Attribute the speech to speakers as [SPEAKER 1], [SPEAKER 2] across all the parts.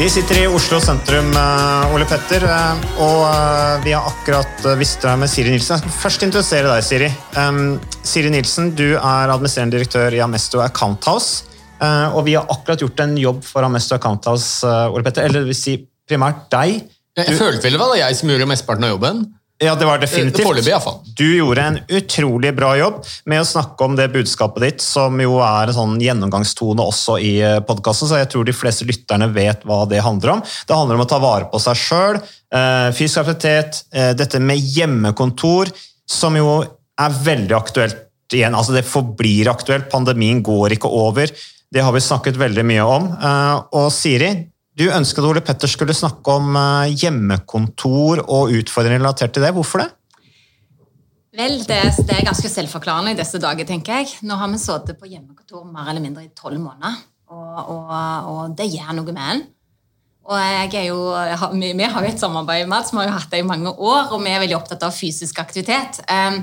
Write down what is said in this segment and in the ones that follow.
[SPEAKER 1] Vi sitter i Oslo sentrum, eh, Ole Petter, eh, og eh, vi har akkurat visst deg med Siri Nilsen. Jeg skal først introdusere deg, Siri. Um, Siri Nilsen, du er administrerende direktør i Amesto Account House. og vi har akkurat gjort en jobb for Amesto Account House, Ole Petter. Eller det vil si primært deg.
[SPEAKER 2] Jeg følte vel det var jeg som gjorde mesteparten av jobben.
[SPEAKER 1] Ja, det var definitivt.
[SPEAKER 2] Foreløpig, iallfall.
[SPEAKER 1] Du gjorde en utrolig bra jobb med å snakke om det budskapet ditt, som jo er en sånn gjennomgangstone også i podkasten, så jeg tror de fleste lytterne vet hva det handler om. Det handler om å ta vare på seg sjøl, fysisk aktivitet, eh, dette med hjemmekontor, som jo er veldig aktuelt igjen. Altså det forblir aktuelt, pandemien går ikke over. Det har vi snakket veldig mye om. Eh, Og Siri, du ønsket Ole Petter skulle snakke om eh, hjemmekontor og utfordringer relatert til det. Hvorfor det?
[SPEAKER 3] Vel, det, det er ganske selvforklarende i disse dager, tenker jeg. Nå har vi sittet på hjemmekontor mer eller mindre i tolv måneder, og, og, og det gjør noe med en. Og jeg er jo, vi, vi har jo et samarbeid med som har jo hatt det i mange år, og vi er veldig opptatt av fysisk aktivitet. Um,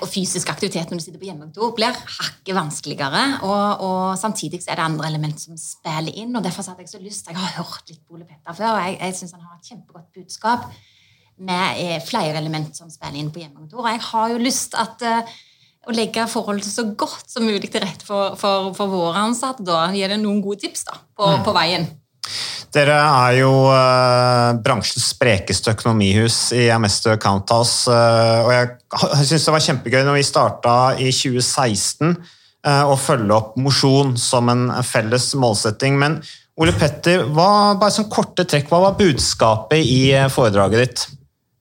[SPEAKER 3] og fysisk aktivitet når du sitter på hjemmekontor, blir hakket vanskeligere. Og, og samtidig så er det andre element som spiller inn, og derfor hadde jeg så lyst Jeg har hørt litt Bole Ole Petter før, og jeg, jeg syns han har et kjempegodt budskap med eh, flere element som spiller inn på hjemmekontor. Og jeg har jo lyst at eh, å legge forholdet så godt som mulig til rette for, for, for våre ansatte. da. Gi dem noen gode tips da, på, på veien.
[SPEAKER 1] Dere er jo eh, bransjens sprekeste økonomihus i Amesto Account House. eh, og jeg, jeg syns det var kjempegøy når vi starta i 2016 eh, å følge opp mosjon som en felles målsetting. Men Ole Petter, hva, bare sånn korte trekk, hva var budskapet i eh, foredraget ditt?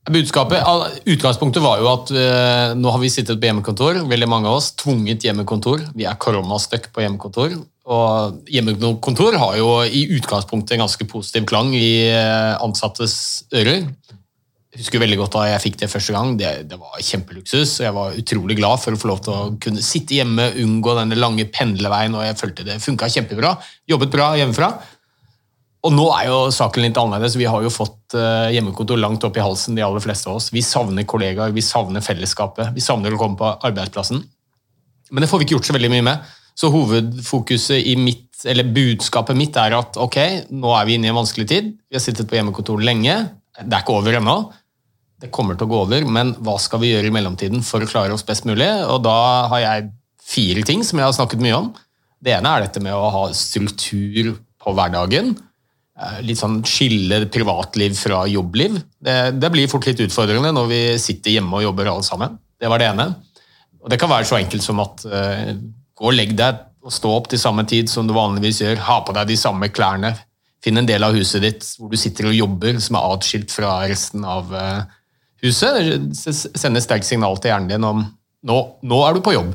[SPEAKER 2] Budskapet, Utgangspunktet var jo at eh, nå har vi sittet på hjemmekontor, veldig mange av oss, tvunget hjemmekontor. Vi er koronastøkk på hjemmekontor. Og hjemmekontor har jo i utgangspunktet en ganske positiv klang i eh, ansattes ører. Jeg husker veldig godt da jeg fikk det første gang. Det, det var kjempeluksus. og Jeg var utrolig glad for å få lov til å kunne sitte hjemme, unngå denne lange pendleveien, og jeg følte det funka kjempebra. Jobbet bra hjemmefra. Og nå er jo saken litt annerledes. Vi har jo fått eh, hjemmekontor langt opp i halsen, de aller fleste av oss. Vi savner kollegaer, vi savner fellesskapet, vi savner å komme på arbeidsplassen. Men det får vi ikke gjort så veldig mye med. Så hovedfokuset i mitt, eller budskapet mitt er at ok, nå er vi inne i en vanskelig tid. Vi har sittet på hjemmekontor lenge. Det er ikke over ennå. Det kommer til å gå over, men hva skal vi gjøre i mellomtiden for å klare oss best mulig? Og da har jeg fire ting som jeg har snakket mye om. Det ene er dette med å ha struktur på hverdagen. Eh, Litt sånn skille privatliv fra jobbliv. Det, det blir fort litt utfordrende når vi sitter hjemme og jobber alle sammen. Det var det ene. Og det kan være så enkelt som at eh, gå og legg deg og stå opp til samme tid som du vanligvis gjør. Ha på deg de samme klærne. Finn en del av huset ditt hvor du sitter og jobber, som er atskilt fra resten av eh, huset. Send et sterkt signal til hjernen din om nå, nå er du på jobb.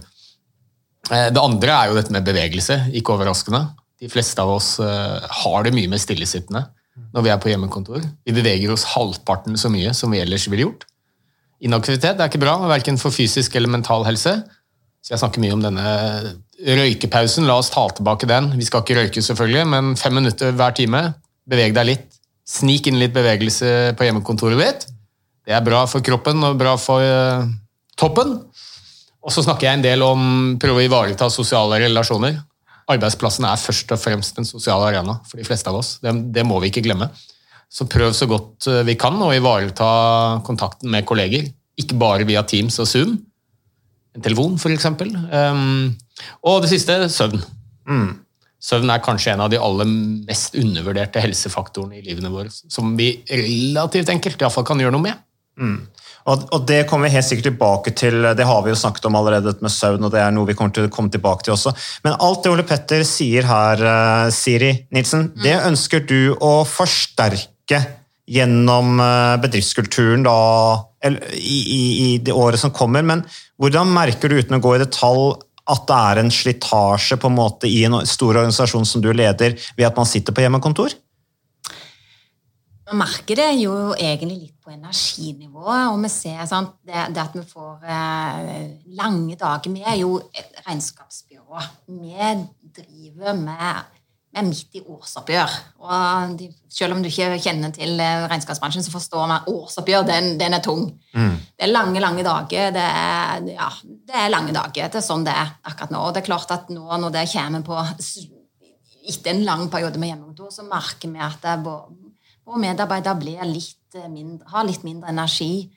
[SPEAKER 2] Eh, Det andre er jo dette med bevegelse, ikke overraskende. De fleste av oss eh, har det mye med stillesittende når vi er på hjemmekontor. Vi beveger oss halvparten så mye som vi ellers ville gjort. Inaktivitet er ikke bra, verken for fysisk eller mental helse. Så jeg snakker mye om denne røykepausen. La oss ta tilbake den. Vi skal ikke røyke, selvfølgelig, men fem minutter hver time. Beveg deg litt. Snik inn litt bevegelse på hjemmekontoret ditt. Det er bra for kroppen og bra for uh, toppen. Og så snakker jeg en del om prøve å ivareta sosiale relasjoner. Arbeidsplassen er først og fremst en sosial arena for de fleste av oss. Det, det må vi ikke glemme. Så prøv så godt eh, vi kan å ivareta kontakten med kolleger. Ikke bare via Teams og Zoom. En telefon, f.eks. Um, og det siste søvn. Søvn er kanskje en av de aller mest undervurderte helsefaktorene i livene våre, som vi relativt enkelt i fall kan gjøre noe med.
[SPEAKER 1] Mm. Og, og, det kommer vi helt sikkert tilbake til, det har vi jo snakket om allerede med søvn, og det er noe vi kommer til å komme tilbake til også. Men alt det Ole Petter sier her, uh, Siri Nilsen, det ønsker du å forsterke gjennom uh, bedriftskulturen da, i, i, det året som kommer. Men hvordan merker du, uten å gå i detalj, at det er en slitasje på en måte i en stor organisasjon som du leder, ved at man sitter på hjemmekontor?
[SPEAKER 3] Man merker det jo egentlig litt på energinivået, og vi ser sant, det, det, at vi får eh, lange dager. Vi er jo et regnskapsbyrå. Vi driver med, med midt i årsoppgjør. Og de, selv om du ikke kjenner til eh, regnskapsbransjen, så forstår man at årsoppgjør den, den er tung. Mm. Det er lange, lange dager. Det er, ja, det er lange dager. Det er sånn det er akkurat nå. Og det er klart at nå når det kommer på etter en lang periode med hjemmekontor, så merker vi at våre er medarbeidere litt eh, mindre, har litt mindre energi.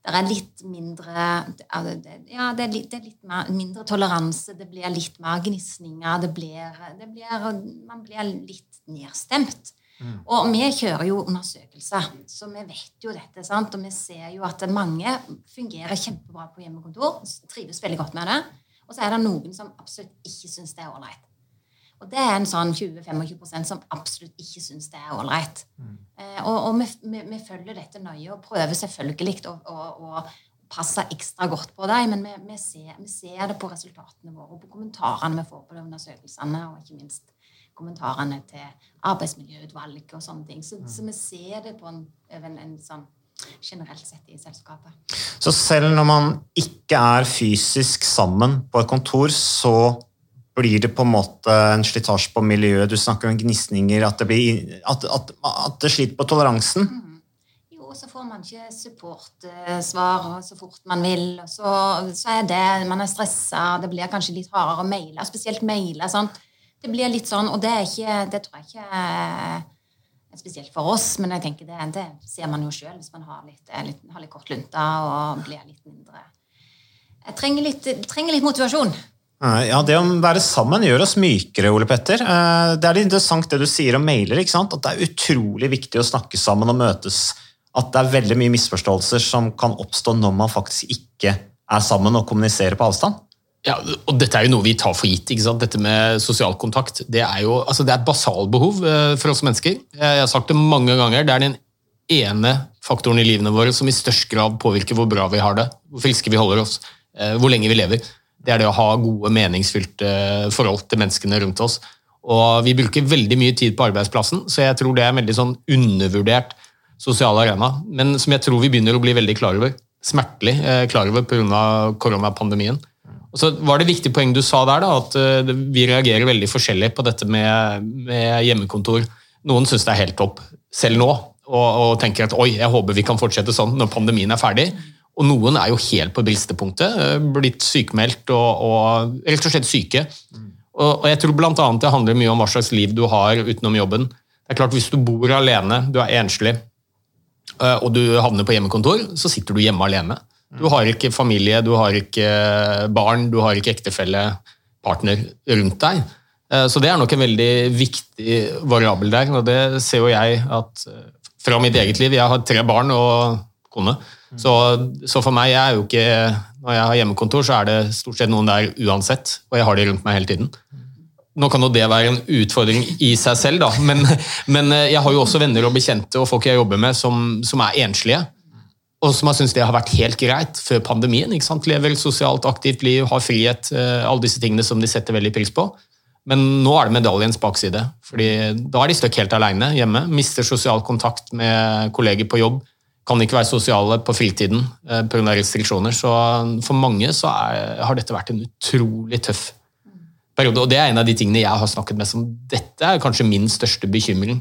[SPEAKER 3] Det er litt mindre Ja, det er litt, det er litt mer, mindre toleranse. Det blir litt mer gnisninger. Det blir, det blir, man blir litt nedstemt. Mm. Og vi kjører jo undersøkelser, så vi vet jo dette. sant? Og vi ser jo at mange fungerer kjempebra på hjemmekontor, trives veldig godt med det. Og så er det noen som absolutt ikke syns det er ålreit. Og det er en sånn 20-25 som absolutt ikke syns det er ålreit. Mm. Eh, og, og vi, vi, vi, følger dette nøye og prøver selvfølgelig å, å, å passe ekstra godt på dem, men vi, vi, ser, vi, ser, det på resultatene våre og på kommentarene vi får på de undersøkelsene, og ikke minst kommentarene til arbeidsmiljøutvalget og sånne ting. Så, mm. så vi ser det på en, en, en sånn generelt sett i selskapet.
[SPEAKER 1] Så selv når man ikke er fysisk sammen på et kontor, så blir det på en måte en slitasje på miljøet? Du snakker om gnisninger, at at, at, at det sliter på toleransen? Mm.
[SPEAKER 3] Jo, så får man ikke supportsvar så fort man vil. så, så, er det, Man er stressa, det blir kanskje litt hardere å maile, spesielt maile. Sant? Det blir litt sånn, og det, ikke, det tror jeg ikke spesielt for oss, men jeg tenker det, det ser man jo sjøl hvis man har litt, litt, har litt kort lunte og blir litt mindre Jeg trenger litt, trenger litt motivasjon.
[SPEAKER 1] Ja, Det å være sammen gjør oss mykere, Ole Petter. Eh, det er litt interessant det du sier om mailer. ikke sant? At det er utrolig viktig å snakke sammen og møtes. At det er veldig mye misforståelser som kan oppstå når man faktisk ikke er sammen og kommuniserer på avstand.
[SPEAKER 2] Ja, og Dette er jo noe vi tar for gitt. ikke sant? Dette med sosial kontakt. Det er jo altså det er et basalbehov eh, for oss mennesker. Jeg har sagt det mange ganger. Det er den ene faktoren i livene våre som i størst grad påvirker hvor bra vi har det, hvor friske vi holder oss, eh, hvor lenge vi lever det er det å ha gode, meningsfylte forhold til menneskene rundt oss. Og vi bruker veldig mye tid på arbeidsplassen, så jeg tror det er en veldig sånn undervurdert sosial arena. Men som jeg tror vi begynner å bli veldig klar over. Smertelig eh, klar over pga. koronapandemien. Og så var det viktig poeng du sa der, da, at eh, vi reagerer veldig forskjellig på dette med, med hjemmekontor. Noen syns det er helt topp, selv nå, og, og tenker at oi, jeg håper vi kan fortsette sånn når pandemien er ferdig. Og noen er jo helt på bristepunktet, eh, blitt sykemeldt og, og, rett og slett syke. Og, og jeg tror bl.a. det handler mye om hva slags liv du har utenom jobben. Det er klart Hvis du bor alene, du er enslig, eh, og du havner på hjemmekontor, så sitter du hjemme alene. Du har ikke familie, du har ikke barn, du har ikke ektefelle, partner rundt deg. Eh, så det er nok en veldig viktig variabel der, og det ser jo jeg at fra mitt eget liv Jeg har tre barn og kone. Så, så, for meg er jo ikke Når jeg har hjemmekontor, så er det stort sett noen der uansett, og jeg har de rundt meg hele tiden. Nå kan jo det være en utfordring i seg selv, da, men, men jeg har jo også venner og bekjente og folk jeg jobber med som, som er enslige. Og som har syntes det har vært helt greit før pandemien. ikke sant? Lever sosialt aktivt liv, har frihet, eh, alle disse tingene som de setter veldig pris på. Men nå er det medaljens bakside. fordi Da er de støkk helt alene hjemme. Mister sosial kontakt med kolleger på jobb kan ikke være sosiale på fritiden eh, pga. restriksjoner. Så for mange så er, har dette vært en utrolig tøff periode. Og det er en av de tingene jeg har snakket med som dette er kanskje min største bekymring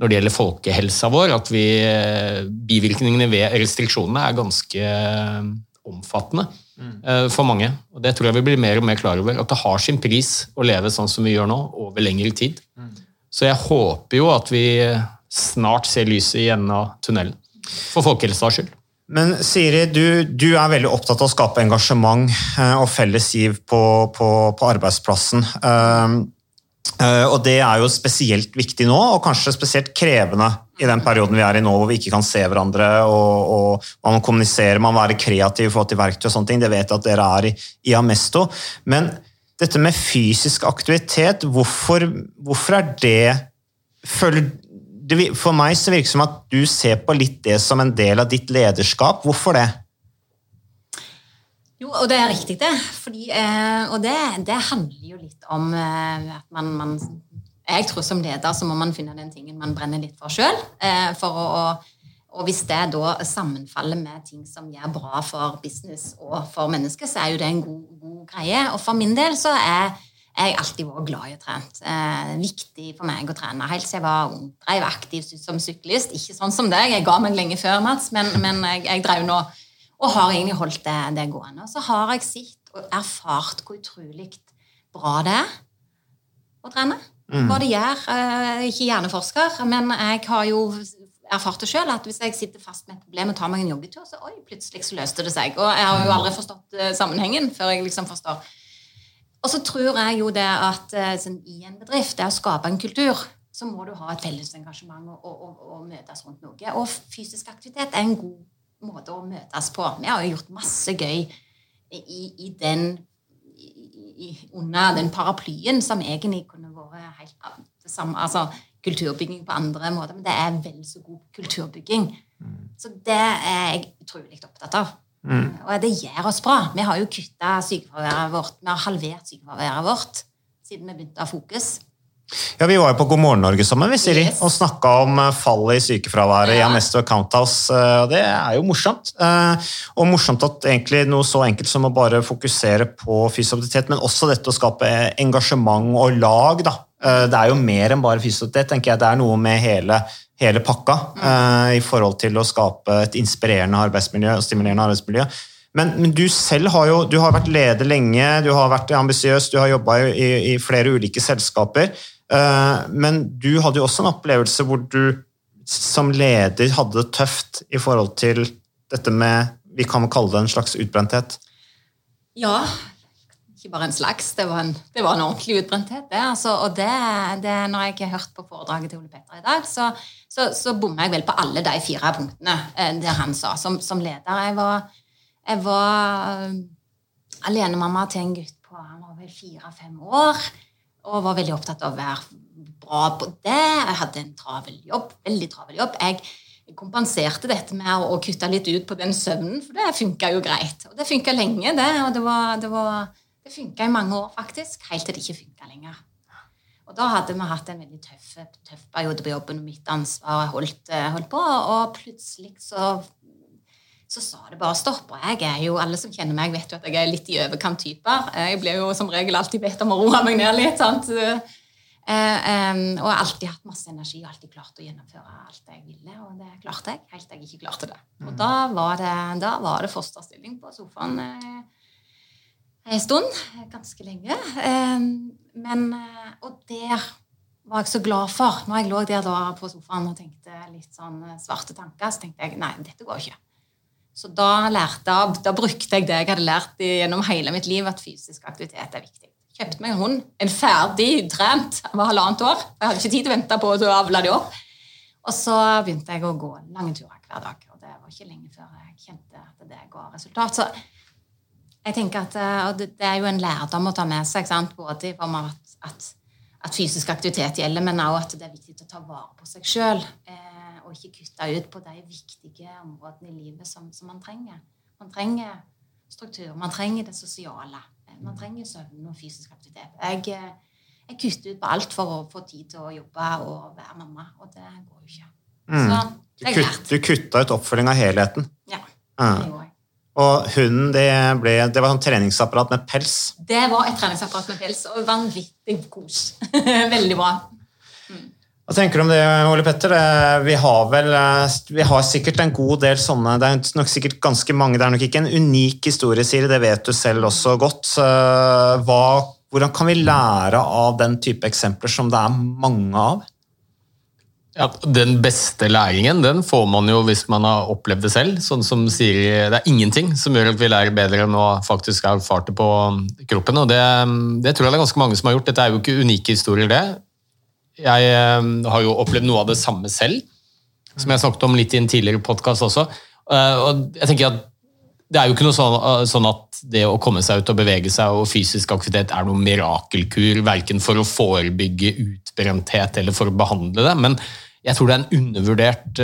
[SPEAKER 2] når det gjelder folkehelsa vår. At vi, eh, bivirkningene ved restriksjonene er ganske eh, omfattende mm. for mange. Og det tror jeg vi blir mer og mer klar over. At det har sin pris å leve sånn som vi gjør nå, over lengre tid. Mm. Så jeg håper jo at vi snart ser lyset i enden av tunnelen. For folkehelsas skyld.
[SPEAKER 1] Men Siri, du, du, er veldig opptatt av å skape engasjement eh, og felles giv på, på, på arbeidsplassen. Um, uh, og det er jo spesielt viktig nå, og kanskje spesielt krevende i den perioden vi er i nå, hvor vi ikke kan se hverandre og, og man må kommunisere, man må være kreativ i forhold til verktøy og sånne ting. Det vet jeg at dere er i, i Amesto. Men dette med fysisk aktivitet, hvorfor, hvorfor er det føler, For meg så virker det som at du ser på litt det som en del av ditt lederskap. Hvorfor det?
[SPEAKER 3] Jo, og det er riktig, det. Fordi, eh, og det, det, handler jo litt om eh, at man, man, Jeg tror som leder så må man finne den tingen man brenner litt for sjøl. Eh, og hvis det da sammenfaller med ting som gjør bra for business og for mennesker, så er jo det en god, god greie. Og for min del så er jeg alltid vært glad i å trene. Eh, viktig for meg å trene. Helt siden jeg var ung. Drev aktivt som syklist. Ikke sånn som deg, jeg ga meg lenge før, Mats, men, men jeg, jeg drev nå og har egentlig holdt det, det gående. Så har jeg sett og erfart hvor utrolig bra det er å trene. Mm. Hva det gjør. Eh, ikke hjerneforsker, men jeg har jo erfart det sjøl at hvis jeg sitter fast med et problem og tar meg en joggetur, så oi, plutselig så løste det seg. Og jeg har jo aldri forstått eh, sammenhengen før jeg liksom forstår og så tror jeg jo det at eh, sånn, i en bedrift, det å skape en kultur, så må du ha et felles engasjement og, og, og, møtes rundt noe. Og fysisk aktivitet er en god måte å møtes på. Vi har jo gjort masse gøy i, i den i, under den paraplyen som egentlig kunne vært helt det samme, altså kulturbygging på andre måter, men det er vel så god kulturbygging. Mm. Så det er jeg utrolig opptatt av. Mm. Og det gjør oss bra. Vi har jo kutta sykefraværet vårt. Vi har halvert sykefraværet vårt siden vi begynte å ha fokus.
[SPEAKER 1] Ja, Vi var jo på God morgen Norge sammen vi, Siri, yes. og snakka om eh, fallet i sykefraværet ja. i Amesto Counthouse. Eh, Det er jo morsomt. Eh, og morsomt at egentlig noe så enkelt som å bare fokusere på fysioterapeutitet, men også dette å skape engasjement og lag. da. Det er jo mer enn bare fysioterapeut. tenker jeg. Det er noe med hele hele pakka eh, i forhold til å skape et inspirerende arbeidsmiljø og stimulerende arbeidsmiljø. Men, men, du selv har jo du har vært leder lenge, du har vært ambisiøs, du har jobba i, i, flere ulike selskaper. Eh, men du hadde jo også en opplevelse hvor du som leder hadde det tøft i forhold til dette med Vi kan kalle det en slags utbrenthet?
[SPEAKER 3] Ja, ikke bare en slags, det var en, det var en ordentlig utbrenthet. det, altså, og det, det, Når jeg har hørt på foredraget til Ole Petter i dag, så, så, så bommer jeg vel på alle de fire punktene eh, der han sa. Som, som leder jeg var, jeg var eh, alenemamma til en gutt på han var vel fire-fem år og var veldig opptatt av å være bra på det. Jeg hadde en travel jobb, veldig travel jobb. Jeg kompenserte dette med å kutte litt ut på den søvnen, for det funka jo greit. Og det funka lenge, det. Og det var, det var det funka i mange år, faktisk, helt til det ikke funka lenger. Og da hadde vi hatt en veldig tøff, tøff periode på jobben, og mitt ansvar holdt, eh, holdt på, og plutselig så, så sa det bare stopp. Og jeg er jo, alle som kjenner meg, vet jo at jeg er litt i overkant typer. Jeg blir jo som regel alltid bedt om å roe meg ned litt. sant? Eh, og har alltid hatt masse energi og alltid klart å gjennomføre alt jeg ville. Og det klarte jeg, helt til jeg ikke klarte det. Og da var det, da var det fosterstilling på sofaen. En stund. Ganske lenge. Men, eh, og det var jeg så glad for. Når jeg lå der da på sofaen og tenkte litt sånn eh, svarte tanker, så tenkte jeg nei, dette går ikke. Så da, lærte, da brukte jeg det jeg hadde lært gjennom hele mitt liv, at fysisk aktivitet er viktig. Kjøpte meg en hund. En ferdig trent. Var halvannet år. Jeg hadde ikke tid til å vente på å avle det opp. Og så begynte jeg å gå lange turer hver dag. Og det var ikke lenge før jeg kjente at det ga resultat. Så jeg tenker at eh, Det er jo en lærdom å ta med seg, sant? både i form av at, at, at, fysisk aktivitet gjelder, men også at det er viktig å ta vare på seg sjøl. Eh, og ikke kutte ut på de viktige områdene i livet som, som, man trenger. Man trenger struktur, man trenger det sosiale. Eh, man trenger søvn og fysisk aktivitet. Jeg, eh, jeg kutter ut på alt for å få tid til å jobbe og være mamma, og det går jo ikke.
[SPEAKER 1] Mm. Så det er Du kutta ut oppfølging av helheten?
[SPEAKER 3] Ja. det gjorde jeg.
[SPEAKER 1] Og hunden, det, ble, det var sånn treningsapparat med pels?
[SPEAKER 3] Det var et treningsapparat med pels, og vanvittig kos. Veldig bra.
[SPEAKER 1] Mm. Hva tenker du om det, Ole Petter? Vi har vel vi har sikkert en god del sånne Det er nok sikkert ganske mange. Det er nok ikke en unik historie, Siri, det vet du selv også godt. Hva, hvordan kan vi lære av den type eksempler som det er mange av?
[SPEAKER 2] Ja, Den beste læringen den får man jo hvis man har opplevd det selv. sånn som sier, Det er ingenting som gjør at vi lærer bedre enn å faktisk ha erfart det på kroppen. og det, det, tror jeg det er ganske mange som har gjort. Dette er jo ikke unike historier, det. Jeg eh, har jo opplevd noe av det samme selv, som jeg snakket om litt i en tidligere podkast også. Eh, og jeg tenker at Det er jo ikke noe sånn, eh, sånn at det å komme seg ut og bevege seg og fysisk aktivitet er noen mirakelkur, verken for å forebygge utbrenthet eller for å behandle det. men jeg tror det er en undervurdert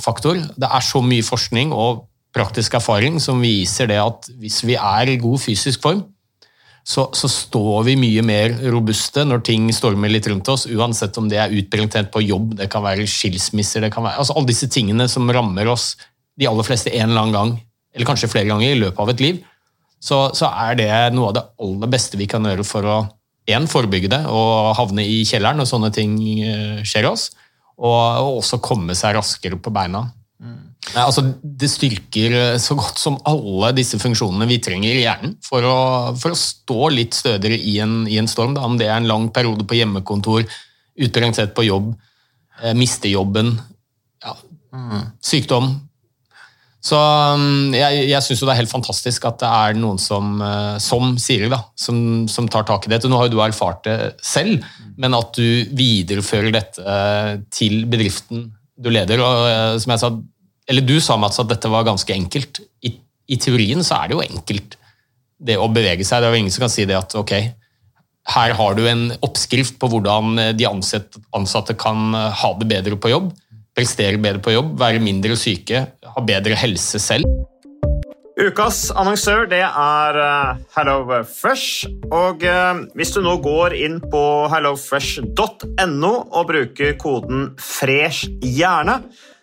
[SPEAKER 2] faktor. Det er så mye forskning og praktisk erfaring som viser det at hvis vi er i god fysisk form, så, så, står vi mye mer robuste når ting stormer litt rundt oss, uansett om det er utbrenthet på jobb, det kan være skilsmisser det kan være, altså Alle disse tingene som rammer oss, de aller fleste en eller annen gang, eller kanskje flere ganger i løpet av et liv, så, så er det noe av det aller beste vi kan gjøre for å en, forebygge det og havne i kjelleren når sånne ting eh, skjer oss, og, og også komme seg raskere på beina. Mm. Altså, det styrker eh, så godt som alle disse funksjonene vi trenger i hjernen for å, for å stå litt stødigere i en, i en storm. Da. Om det er en lang periode på hjemmekontor, utbrenthet på jobb, eh, miste jobben, ja, mm. sykdom. Så mm, jeg, jeg syns det er helt fantastisk at det er noen som, eh, som Siri, da, som, som, tar tak i dette. Nå har jo du erfart det selv, men at du viderefører dette eh, til bedriften du leder. og som jeg sa, eller du sa Mats, at dette var ganske enkelt. I, I, teorien så er det jo enkelt det å bevege seg. Det er jo ingen som kan si det at ok, her har du en oppskrift på hvordan de ansatte kan ha det bedre på jobb, prestere bedre på jobb, være mindre syke, ha bedre helse selv.
[SPEAKER 1] Ukas annonsør det er uh, HelloFresh. Og uh, hvis du nå går inn på hellofresh.no og bruker koden 'fresh hjerne',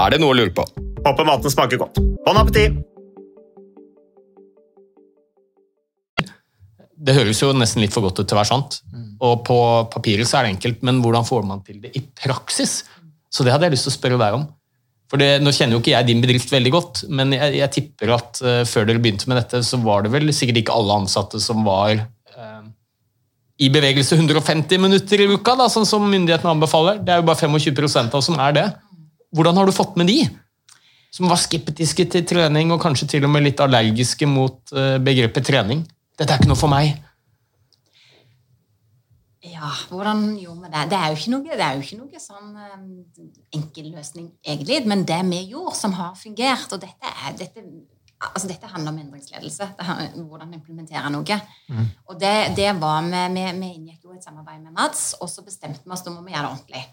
[SPEAKER 4] Er det noe å lure på?
[SPEAKER 1] Håper maten smaker godt. Bon appétit!
[SPEAKER 2] Det høres jo nesten litt for godt ut til å være sant. Og på papiret så er det enkelt, men hvordan får man til det i praksis? Så det hadde jeg lyst til å spørre deg om. For det, Nå kjenner jo ikke jeg din bedrift veldig godt, men jeg, jeg tipper at uh, før dere begynte med dette, så var det vel sikkert ikke alle ansatte som var uh, i bevegelse 150 minutter i uka, da, sånn som myndighetene anbefaler. Det er jo bare 25 av oss som er det. Hvordan har du fått med de? Som var skeptiske til trening, og kanskje til og med litt allergiske mot uh, begrepet trening. Dette er ikke noe for meg.
[SPEAKER 3] Ja, hvordan gjorde vi det? Det er jo ikke noe, det er jo ikke noe sånn um, enkel løsning, egentlig. Men det vi gjorde, som har fungert Og dette, er, dette, altså dette handler om endringsledelse. Handler, hvordan implementere noe. Mm. Og det, det var vi, vi, vi inngikk jo et samarbeid med Mads, og så bestemte vi oss må vi gjøre det ordentlig.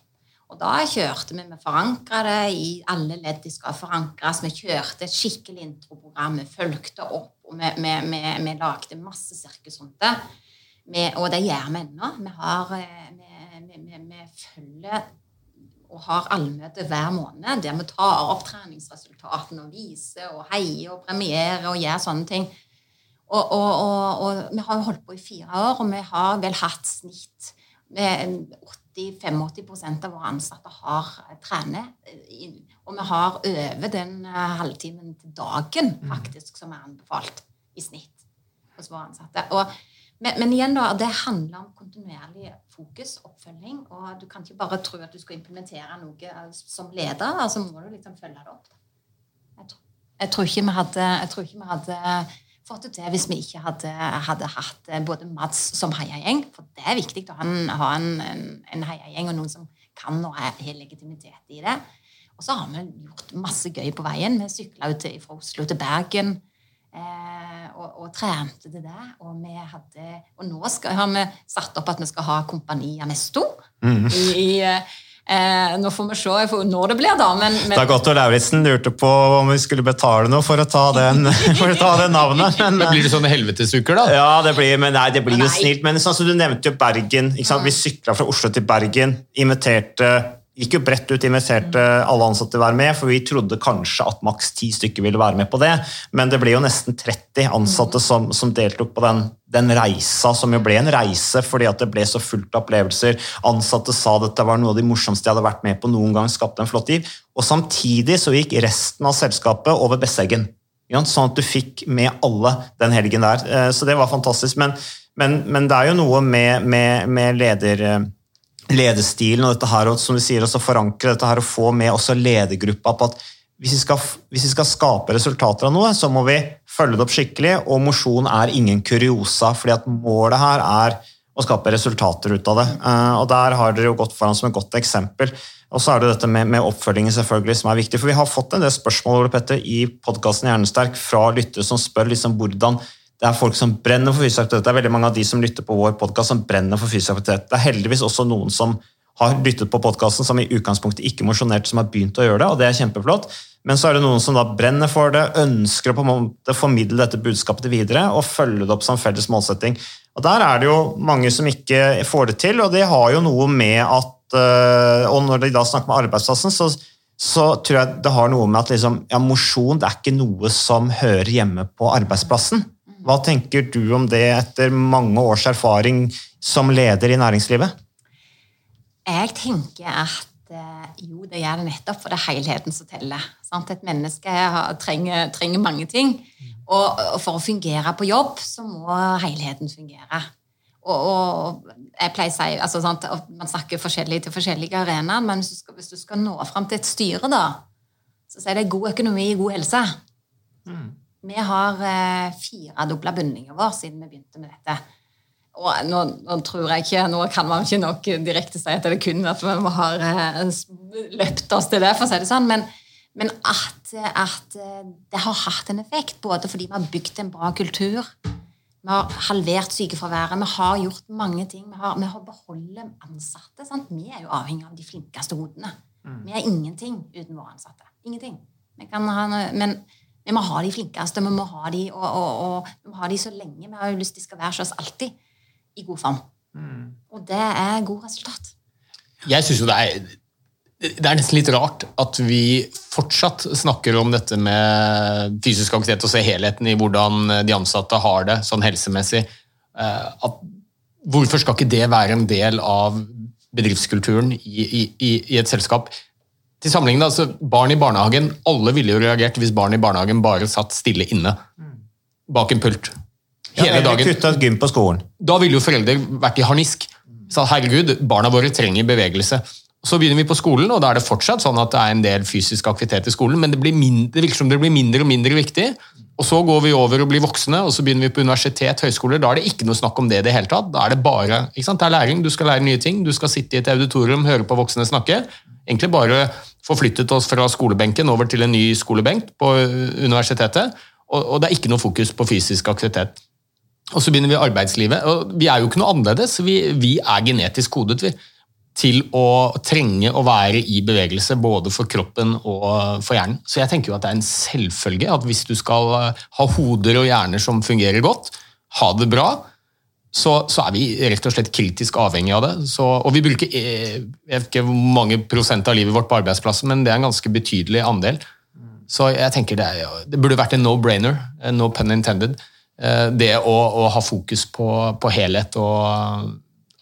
[SPEAKER 3] Og da kjørte vi, vi forankra det i alle ledd de skal forankres. Vi kjørte et skikkelig introprogram, vi fulgte opp, og vi, vi, vi, vi lagde masse sirkus rundt det. og det gjør vi ennå. Vi, har, vi, følger og har allmøte hver måned der vi tar opp treningsresultatene og viser og heier og premierer og gjør sånne ting. Og, og, og, og, vi har jo holdt på i fire år, og vi har vel hatt snitt med 80-85 av våre ansatte har eh, trener. Og vi har over den eh, halvtimen til dagen mm. faktisk som er anbefalt i snitt hos våre ansatte. Og, men, men, igjen da, det handler om kontinuerlig fokus, oppfølging. Og du kan ikke bare tro at du skal implementere noe eh, som leder. altså må du liksom følge det opp. Jeg tror, jeg tror ikke vi hadde, jeg tror ikke vi hadde fått det til hvis vi ikke hadde, hadde hatt eh, både Mads som heiagjeng. For det er viktig å ha en, ha en, en, en heiagjeng og noen som kan og har legitimitet i det. Og så har vi gjort masse gøy på veien. Vi sykla fra Oslo til Bergen eh, og, og, trente det der. Og, hadde, og nå skal, har vi satt opp at vi skal ha Kompani Amesto mm. i, i eh, Eh, nå får vi se når det blir, da. Men, men...
[SPEAKER 1] Dag Otto Lauritzen lurte på om vi skulle betale noe for å ta, den, for å ta det navnet.
[SPEAKER 2] Men, men blir det sånne helvetesuker, da?
[SPEAKER 1] Ja, det blir, men nei, det blir nei. jo snilt. Men sånn som du nevnte jo Bergen. Vi sykla fra Oslo til Bergen. Inviterte gikk jo bredt ut, inviterte alle ansatte til å være med, for vi trodde kanskje at maks ti stykker ville være med på det. Men det ble jo nesten 30 ansatte som, som deltok på den, den, reisa, som jo ble en reise fordi at det ble så fullt av opplevelser. Ansatte sa at dette var noe av de morsomste de hadde vært med på noen gang, skapte en flott liv. Og samtidig så gikk resten av selskapet over Besseggen. Sånn at du fikk med alle den helgen der. Eh, så det var fantastisk. Men, men, men det er jo noe med, med, med leder lederstilen og dette her, og som du sier, også forankre dette her og få med også ledergruppa på at hvis vi, skal, hvis vi, skal, skape resultater av noe, så må vi følge det opp skikkelig, og mosjon er ingen kuriosa, fordi at målet her er å skape resultater ut av det. Eh, og Der har dere jo gått foran som et godt eksempel. Og så er det dette med, med oppfølgingen selvfølgelig som er viktig. For vi har fått en del spørsmål Petter, i podkasten Hjernesterk fra lyttere som spør liksom hvordan det er folk som brenner for fysisk aktivitet. Det er veldig mange av de som lytter på vår podkast, som brenner for fysisk aktivitet. Det er heldigvis også noen som har lyttet på podkasten, som i utgangspunktet ikke mosjonerte, som har begynt å gjøre det, og det er kjempeflott. Men så er det noen som da brenner for det, ønsker å på en måte formidle dette budskapet videre og følge det opp som felles målsetting. Og Der er det jo mange som ikke får det til, og det har jo noe med at øh, Og når de da snakker med arbeidsplassen, så, så tror jeg det har noe med at liksom, ja, mosjon er ikke noe som hører hjemme på arbeidsplassen. Hva tenker du om det etter mange års erfaring som leder i næringslivet?
[SPEAKER 3] Jeg tenker at eh, jo, det gjør det nettopp, for det er helheten som teller. Sant? Et menneske trenger, trenger, mange ting. Og, for å fungere på jobb, så må helheten fungere. Og, og jeg pleier å si, altså, sant, Man snakker forskjellig til forskjellige arenaer, men hvis du, skal, hvis du skal nå fram til et styre, da, så sier det god økonomi, god helse. Mm. Vi har eh, firedobla bunninga vår siden vi begynte med dette. Og nå, nå, tror jeg ikke, nå kan man ikke nok direkte si at det er kun at vi har eh, løpt oss til det, for å si det sånn, men, men at, at, eh, det har hatt en effekt. Både fordi vi har bygd en bra kultur, vi har halvert sykefraværet, vi har gjort mange ting. Vi har, vi har beholdt ansatte. Sant? Vi er jo avhengig av de flinkeste hodene. Mm. Vi er ingenting uten våre ansatte. Ingenting. Ha, men vi må ha de flinkeste, vi må ha de, og, og, og, vi må ha de så lenge. Vi har jo lyst til de skal være hos oss alltid i god form. Og det er god resultat.
[SPEAKER 2] Jeg syns jo det er det er nesten litt rart at vi fortsatt snakker om dette med fysisk aktivitet og se helheten i hvordan de ansatte har det sånn helsemessig. Eh, At, hvorfor skal ikke det være en del av bedriftskulturen i, i, i, i et selskap? Til sammenligning, altså, Barn i barnehagen, alle ville jo reagert hvis barn i barnehagen bare satt stille inne bak en pult. Hele dagen.
[SPEAKER 1] kutta ut gym på skolen.
[SPEAKER 2] Da ville jo foreldre vært i harnisk. Sa herregud, barna våre trenger bevegelse. Så begynner vi på skolen, og da er det fortsatt sånn at det er en del fysisk aktivitet i skolen, men det, blir mindre, det virker som det blir mindre og mindre viktig. Og så går vi over og blir voksne, og så begynner vi på universitet, høyskoler. Da er det ikke noe snakk om det i det hele tatt. Da er det bare ikke sant? Det er læring, du skal lære nye ting, du skal sitte i et auditorium, høre på voksne snakke. Egentlig bare forflyttet oss fra skolebenken over til en ny skolebenk på universitetet, og, og det er ikke noe fokus på fysisk aktivitet. Og så begynner vi arbeidslivet. og Vi er jo ikke noe annerledes. Vi, vi er genetisk kodet vi, til å trenge å være i bevegelse, både for kroppen og for hjernen. Så jeg tenker jo at det er en selvfølge at hvis du skal eh, ha hoder og hjerner som fungerer godt, ha det bra, så, så er vi rett og slett kritisk avhengig av det. Så, og vi bruker eh, jeg vet ikke hvor mange prosent av livet vårt på arbeidsplassen, men det er en ganske betydelig andel. Så jeg tenker det, er, det burde vært en no-brainer, eh, no pun intended. Eh, Det å, å ha fokus på, på helhet og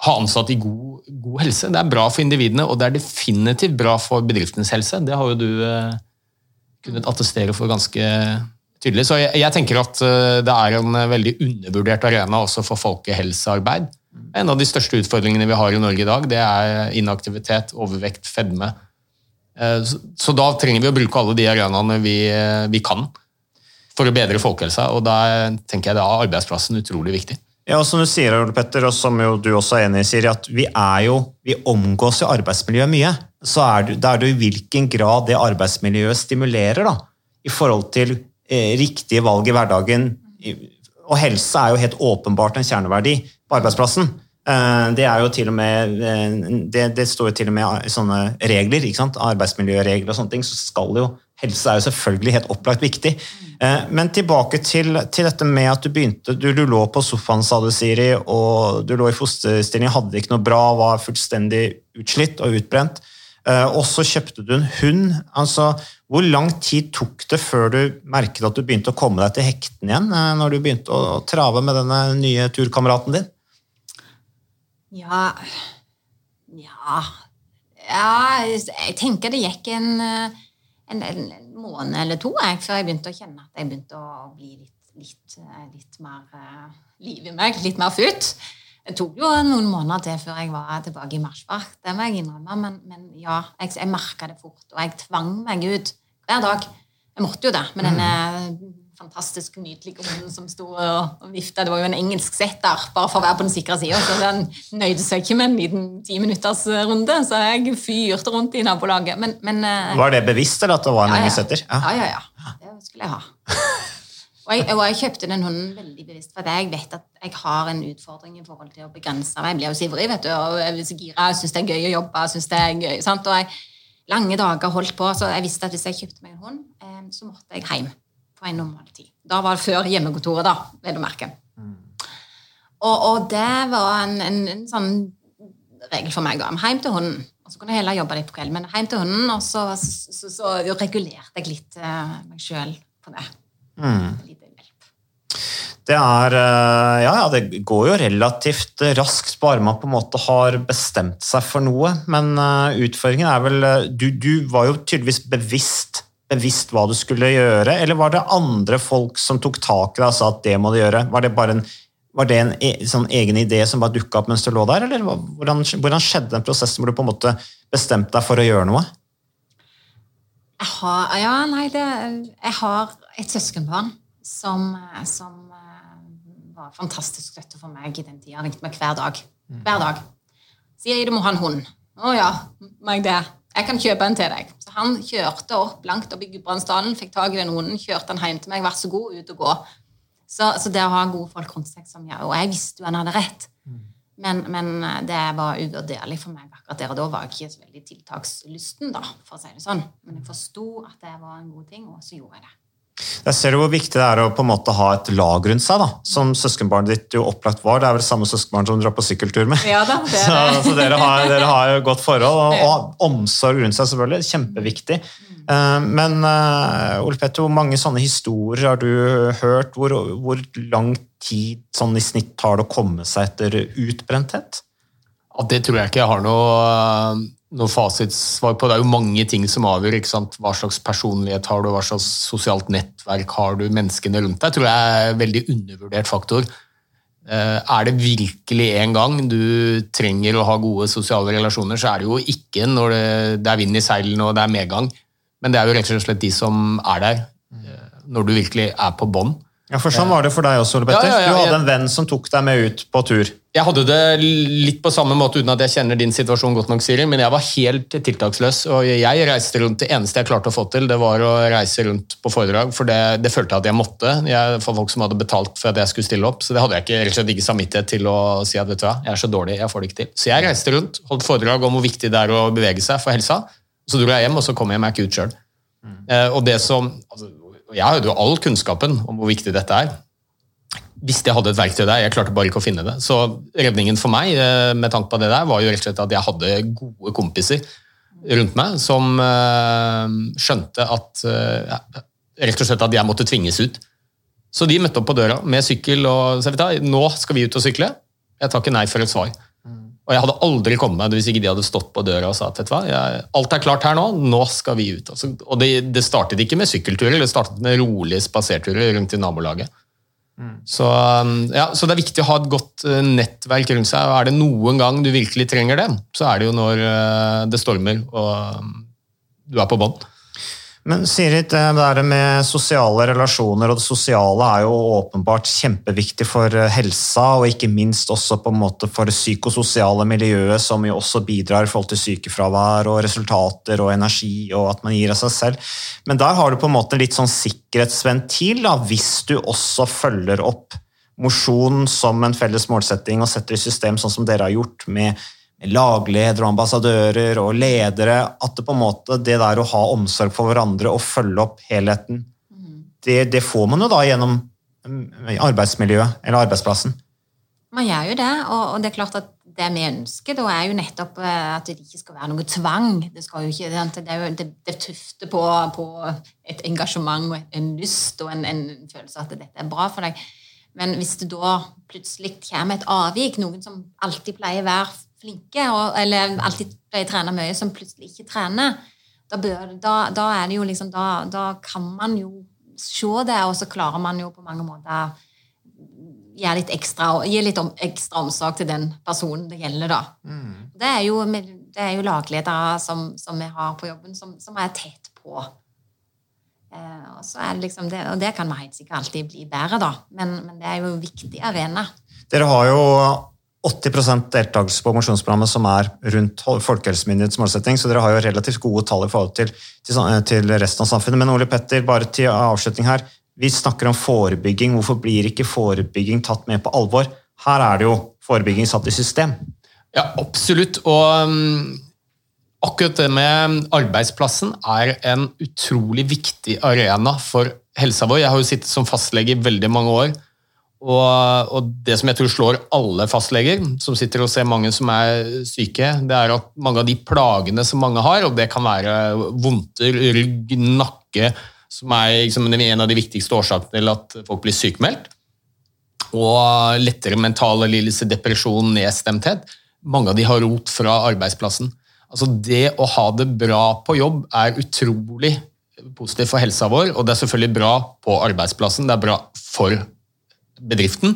[SPEAKER 2] ha ansatte i god, god helse. Det er bra for individene, og det er definitivt bra for bedriftens helse. Det har jo du kunnet attestere for ganske tydelig. Så jeg, jeg tenker at eh, det er en eh, veldig undervurdert arena også for folkehelsearbeid. En av de største utfordringene vi har i Norge i dag, det er inaktivitet, overvekt, fedme. Eh, Så, da trenger vi å bruke alle de arenaene vi, vi kan for å bedre folkehelsa, og da tenker jeg da er arbeidsplassen utrolig viktig.
[SPEAKER 1] Ja, og som du sier, Ole Petter, og som jo du også er enig i, Siri, at vi er jo, vi omgås jo arbeidsmiljøet mye. Så er det, det er det i hvilken grad det arbeidsmiljøet stimulerer da, i forhold til riktige valg i hverdagen. Og helse er jo helt åpenbart en kjerneverdi på arbeidsplassen. Eh, det er jo til og med, eh, det, det står jo til og med i sånne regler, arbeidsmiljøregler og sånne ting, så skal jo Helse er jo selvfølgelig helt opplagt viktig. Eh, Men tilbake til, til dette med at du begynte Du, du lå på sofaen, sa du, Siri, og du lå i fosterstilling, hadde det ikke noe bra, var fullstendig utslitt og utbrent. Eh, Og så kjøpte du en hund. Altså, hvor lang tid tok det før du merket at du begynte å komme deg til hektene igjen? eh, Når du begynte å, trave med denne nye turkameraten din?
[SPEAKER 3] Ja Ja, ja jeg tenker det gikk en, eh, en, en, en måned eller to jeg, før jeg begynte å kjenne at jeg begynte å bli litt, litt, litt mer liv i meg, litt mer futt. Det tok jo noen måneder til før jeg var tilbake i marsjfart, det må jeg innrømme, men, men ja, jeg, jeg merka det fort, og jeg tvang meg ut hver dag. Jeg måtte jo det, med denne fantastisk nydelige hunden som sto og, vifta. Det var jo en engelsk setter, bare for å være på den sikre sida. Så den nøyde seg ikke med en liten timinuttersrunde, minutters runde, så jeg fyrte rundt i nabolaget. Men, men eh,
[SPEAKER 1] Var det bevisst, eller at det var en
[SPEAKER 3] ja, ja.
[SPEAKER 1] engelsk setter?
[SPEAKER 3] Ja, ja, ja. Det skulle jeg ha. Og jeg, og jeg kjøpte den hunden veldig bevisst, for jeg vet at jeg har en utfordring i forhold til å begrense meg. Jeg blir jo så ivrig, vet du, og jeg blir så gira, syns det er gøy å jobbe. Jeg synes det er gøy, sant? Og jeg, lange dager holdt på, så jeg visste at hvis jeg kjøpte meg en hund, eh, så måtte jeg hjem på en normal tid. Da var det før hjemmekontoret, da, vil du merke. Og, og det var en, en, en sånn regel for meg. da. Hjem til hunden. Og så kunne jeg heller jobbe litt på kvelden, men hjem til hunden, og så, så, så, så regulerte jeg litt eh, meg sjøl på det.
[SPEAKER 1] Mm. Det er eh, Ja, ja, det går jo relativt raskt, bare man på en måte har bestemt seg for noe. Men eh, utfordringen er vel eh, du, du var jo tydeligvis bevisst, bevisst hva du skulle gjøre, eller var det andre folk som tok tak i deg og sa at det må du gjøre? Var det bare en, var det en e, sånn egen idé som bare dukka opp mens du lå der, eller hvordan, hvordan skjedde den prosessen hvor du på en måte bestemte deg for å gjøre noe?
[SPEAKER 3] Jeg har, ja, nei, det, jeg har et søskenbarn som, som eh, var fantastisk støtte for meg i den tida. Han ringte meg hver dag. Hver dag. Sier du må ha en hund. Å ja, meg jeg det? Jeg kan kjøpe en til deg. Så han kjørte opp langt opp i Gudbrandsdalen, fikk tak i den hunden, kjørte den hjem til meg. Vær så god, ut og gå. Så, så det å ha gode folk rundt seg som jeg, Og jeg visste jo han hadde rett. Men, men det var uvurderlig for meg akkurat der og da. var jeg ikke så veldig tiltakslysten, da, for å si det sånn. Men jeg forsto at det var en god ting, og så gjorde jeg det.
[SPEAKER 1] Jeg ser hvor viktig det er å på en måte ha et lag rundt seg, da, som søskenbarnet ditt jo opplagt var. Det er vel samme søskenbarn som du drar på sykkeltur med.
[SPEAKER 3] Ja da, det er
[SPEAKER 1] så,
[SPEAKER 3] det.
[SPEAKER 1] så dere har, dere har jo godt forhold, og, og omsorg rundt seg selvfølgelig, kjempeviktig. Eh, Men uh, Ole Petter, hvor mange sånne historier har du hørt? Hvor, hvor lang tid sånn i snitt tar det å komme seg etter utbrenthet?
[SPEAKER 2] Ja, det tror jeg ikke jeg har noe, noe fasitsvar på. Det er jo mange ting som avgjør. ikke sant? Hva slags personlighet har du, hva slags sosialt nettverk har du, menneskene rundt deg. tror jeg er en veldig undervurdert faktor. Eh, Er det virkelig en gang du trenger å ha gode sosiale relasjoner, så er det jo ikke når det, det er vind i seilene og det er medgang, men det er jo rett og slett de som er der eh, når du virkelig er på bånn.
[SPEAKER 1] Ja, for Sånn var det for deg også, Ole Petter.
[SPEAKER 2] Ja, ja, ja,
[SPEAKER 1] du hadde en venn som tok deg med ut på tur.
[SPEAKER 2] Jeg hadde det litt på samme måte uten at jeg kjenner din situasjon godt nok, Siri, men jeg var helt tiltaksløs. og jeg reiste rundt, Det eneste jeg klarte å få til, det var å reise rundt på foredrag, for det, det følte jeg at jeg måtte. Jeg, for folk som hadde betalt for at jeg skulle stille opp, så det hadde jeg ikke, rett og slett ikke samvittighet til å si at vet du hva, jeg er så dårlig, jeg får det ikke til. Så jeg reiste rundt, holdt foredrag om hvor viktig det er å bevege seg for helsa. Så dro jeg hjem, og så kom jeg meg ikke ut sjøl. Og det som, altså, jeg hadde jo all kunnskapen om hvor viktig dette er hvis jeg hadde et verktøy der, jeg klarte bare ikke å finne det. Så redningen for meg eh, med tanke på det der, var jo rett og slett at jeg hadde gode kompiser rundt meg som eh, skjønte at eh, rett og slett at jeg måtte tvinges ut. Så de møtte opp på døra med sykkel og vet nå skal vi ut og sykle. Jeg tar ikke nei for et svar. Og jeg hadde aldri kommet meg hvis ikke de hadde stått på døra og sa at hva, jeg, alt er klart her nå, nå skal vi ut. Altså, og det, det startet ikke med sykkelturer, det startet med rolige spaserturer rundt i nabolaget. Så, um, ja, så det er viktig å ha et godt uh, nettverk rundt seg. og Er det noen gang du virkelig trenger det, så er det jo når uh, det stormer og um, du er på bånn.
[SPEAKER 1] Men Sirit, det der med sosiale relasjoner og det sosiale er jo åpenbart kjempeviktig for eh, helsa, og ikke minst også på en måte for det psykososiale miljøet, som jo også bidrar i forhold til sykefravær og resultater og energi og at man gir av seg selv. Men der har du på en måte litt sånn sikkerhetsventil, da, hvis du også følger opp mosjon som en felles målsetting og setter i system sånn som dere har gjort med lagledere og ambassadører og ledere, at det på en måte det der å ha omsorg for hverandre og følge opp helheten, det, det får man jo da gjennom mm, arbeidsmiljøet eller arbeidsplassen.
[SPEAKER 3] Man gjør jo det, og, det er klart at det vi ønsker, da er jo nettopp eh, at det ikke skal være noe tvang. Det, skal jo ikke, det, er jo, det, det tufter på, på et engasjement og en lyst og en, en følelse av at dette er bra for deg. Men hvis det da plutselig kommer et avvik, noen som alltid pleier å være flinke, og, eller alltid pleier å trene mye, som plutselig ikke trener, da, bør, da, da er det jo liksom da, da kan man jo se det, og så klarer man jo på mange måter gi litt ekstra, gi litt om, ekstra omsorg til den personen det gjelder, da. Det er jo, det er jo lagledere som, som vi har på jobben, som, som er tett på. Eh, og, så er det liksom det, og det kan vi helt sikkert alltid bli bedre, da. Men, men det er jo en viktig arena.
[SPEAKER 1] Dere har jo 80% deltakelse på mosjonsprogrammet som er rundt Folkehelsemyndighetens målsetting, så dere har jo relativt gode tall i forhold til, til, sånn- til resten av samfunnet. Men Ole Petter, bare til avslutning her. Vi snakker om forebygging. Hvorfor blir ikke forebygging tatt med på alvor? Her er det jo forebygging satt i system.
[SPEAKER 2] Ja, absolutt. Og um, akkurat det med arbeidsplassen er en utrolig viktig arena for helsa vår. Jeg har jo sittet som fastlege i veldig mange år. Og, og det som jeg tror slår alle fastleger, som sitter og ser mange som er syke, det er at mange av de plagene som mange har, og det kan være vondter, rygg, nakke, som er liksom en av de viktigste årsakene til at folk blir sykemeldt, og lettere mentale lidelser, depresjon, nedstemthet, mange av de har rot fra arbeidsplassen. Altså Det å ha det bra på jobb er utrolig positivt for helsa vår, og det er selvfølgelig bra på arbeidsplassen, det er bra for bedriften,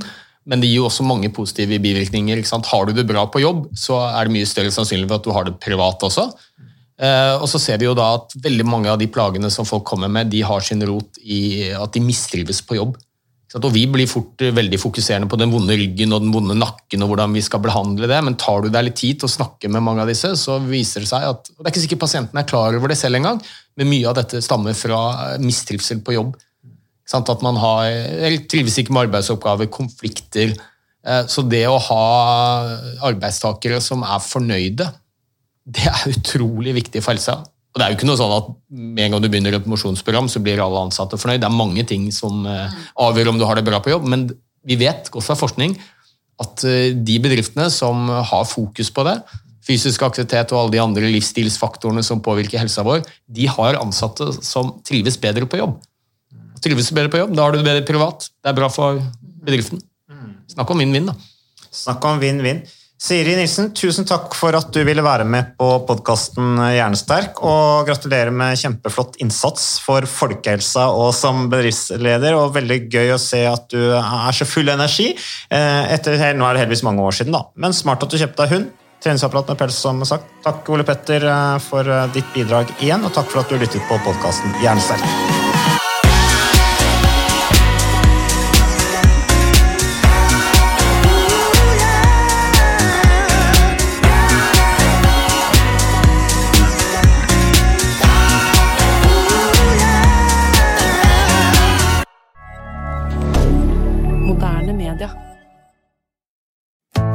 [SPEAKER 2] men det gir jo også mange positive bivirkninger. Har du det bra på jobb, så er det mye større sannsynlig for at du har det privat også. Eh, og så ser vi jo da at veldig mange av de plagene som folk kommer med, de har sin rot i at de mistrives på jobb. Og Vi blir fort eh, veldig fokuserende på den vonde ryggen og den vonde nakken, og hvordan vi skal behandle det, men tar du deg litt tid til å snakke med mange av disse, så viser det seg at og Det er ikke sikkert pasienten er klar over det selv engang, men mye av dette stammer fra eh, mistrivsel på jobb. Sant? At man har, trives ikke med arbeidsoppgaver, konflikter. Eh, Så det å ha arbeidstakere som er fornøyde, det er utrolig viktig for helsa. Og det er jo ikke noe sånn at med en gang du begynner et mosjonsprogram, så blir alle ansatte fornøyd. Det er mange ting som eh, avgjør om du har det bra på jobb, men vi vet godt fra forskning at eh, de bedriftene som har fokus på det, fysisk aktivitet og alle de andre livsstilsfaktorene som påvirker helsa vår, de har ansatte som trives bedre på jobb. Trives du bedre på jobb, da har du det bedre privat. Det er bra for bedriften. Snakk om vinn-vinn, da.
[SPEAKER 1] Snakk om vinn-vinn. Siri Nilsen, tusen takk for at du ville være med på podkasten Hjernesterk. Og gratulerer med kjempeflott innsats for folkehelsa og som bedriftsleder. Og veldig gøy å se at du er så full av energi. Eh, etter, nå er det heldigvis mange år siden, da. Men smart at du kjøpte deg hund. Treningsapparat med pels, som sagt. Takk, Ole Petter, eh, for eh, ditt bidrag igjen, og takk for at du lyttet på podkasten Hjernesterk.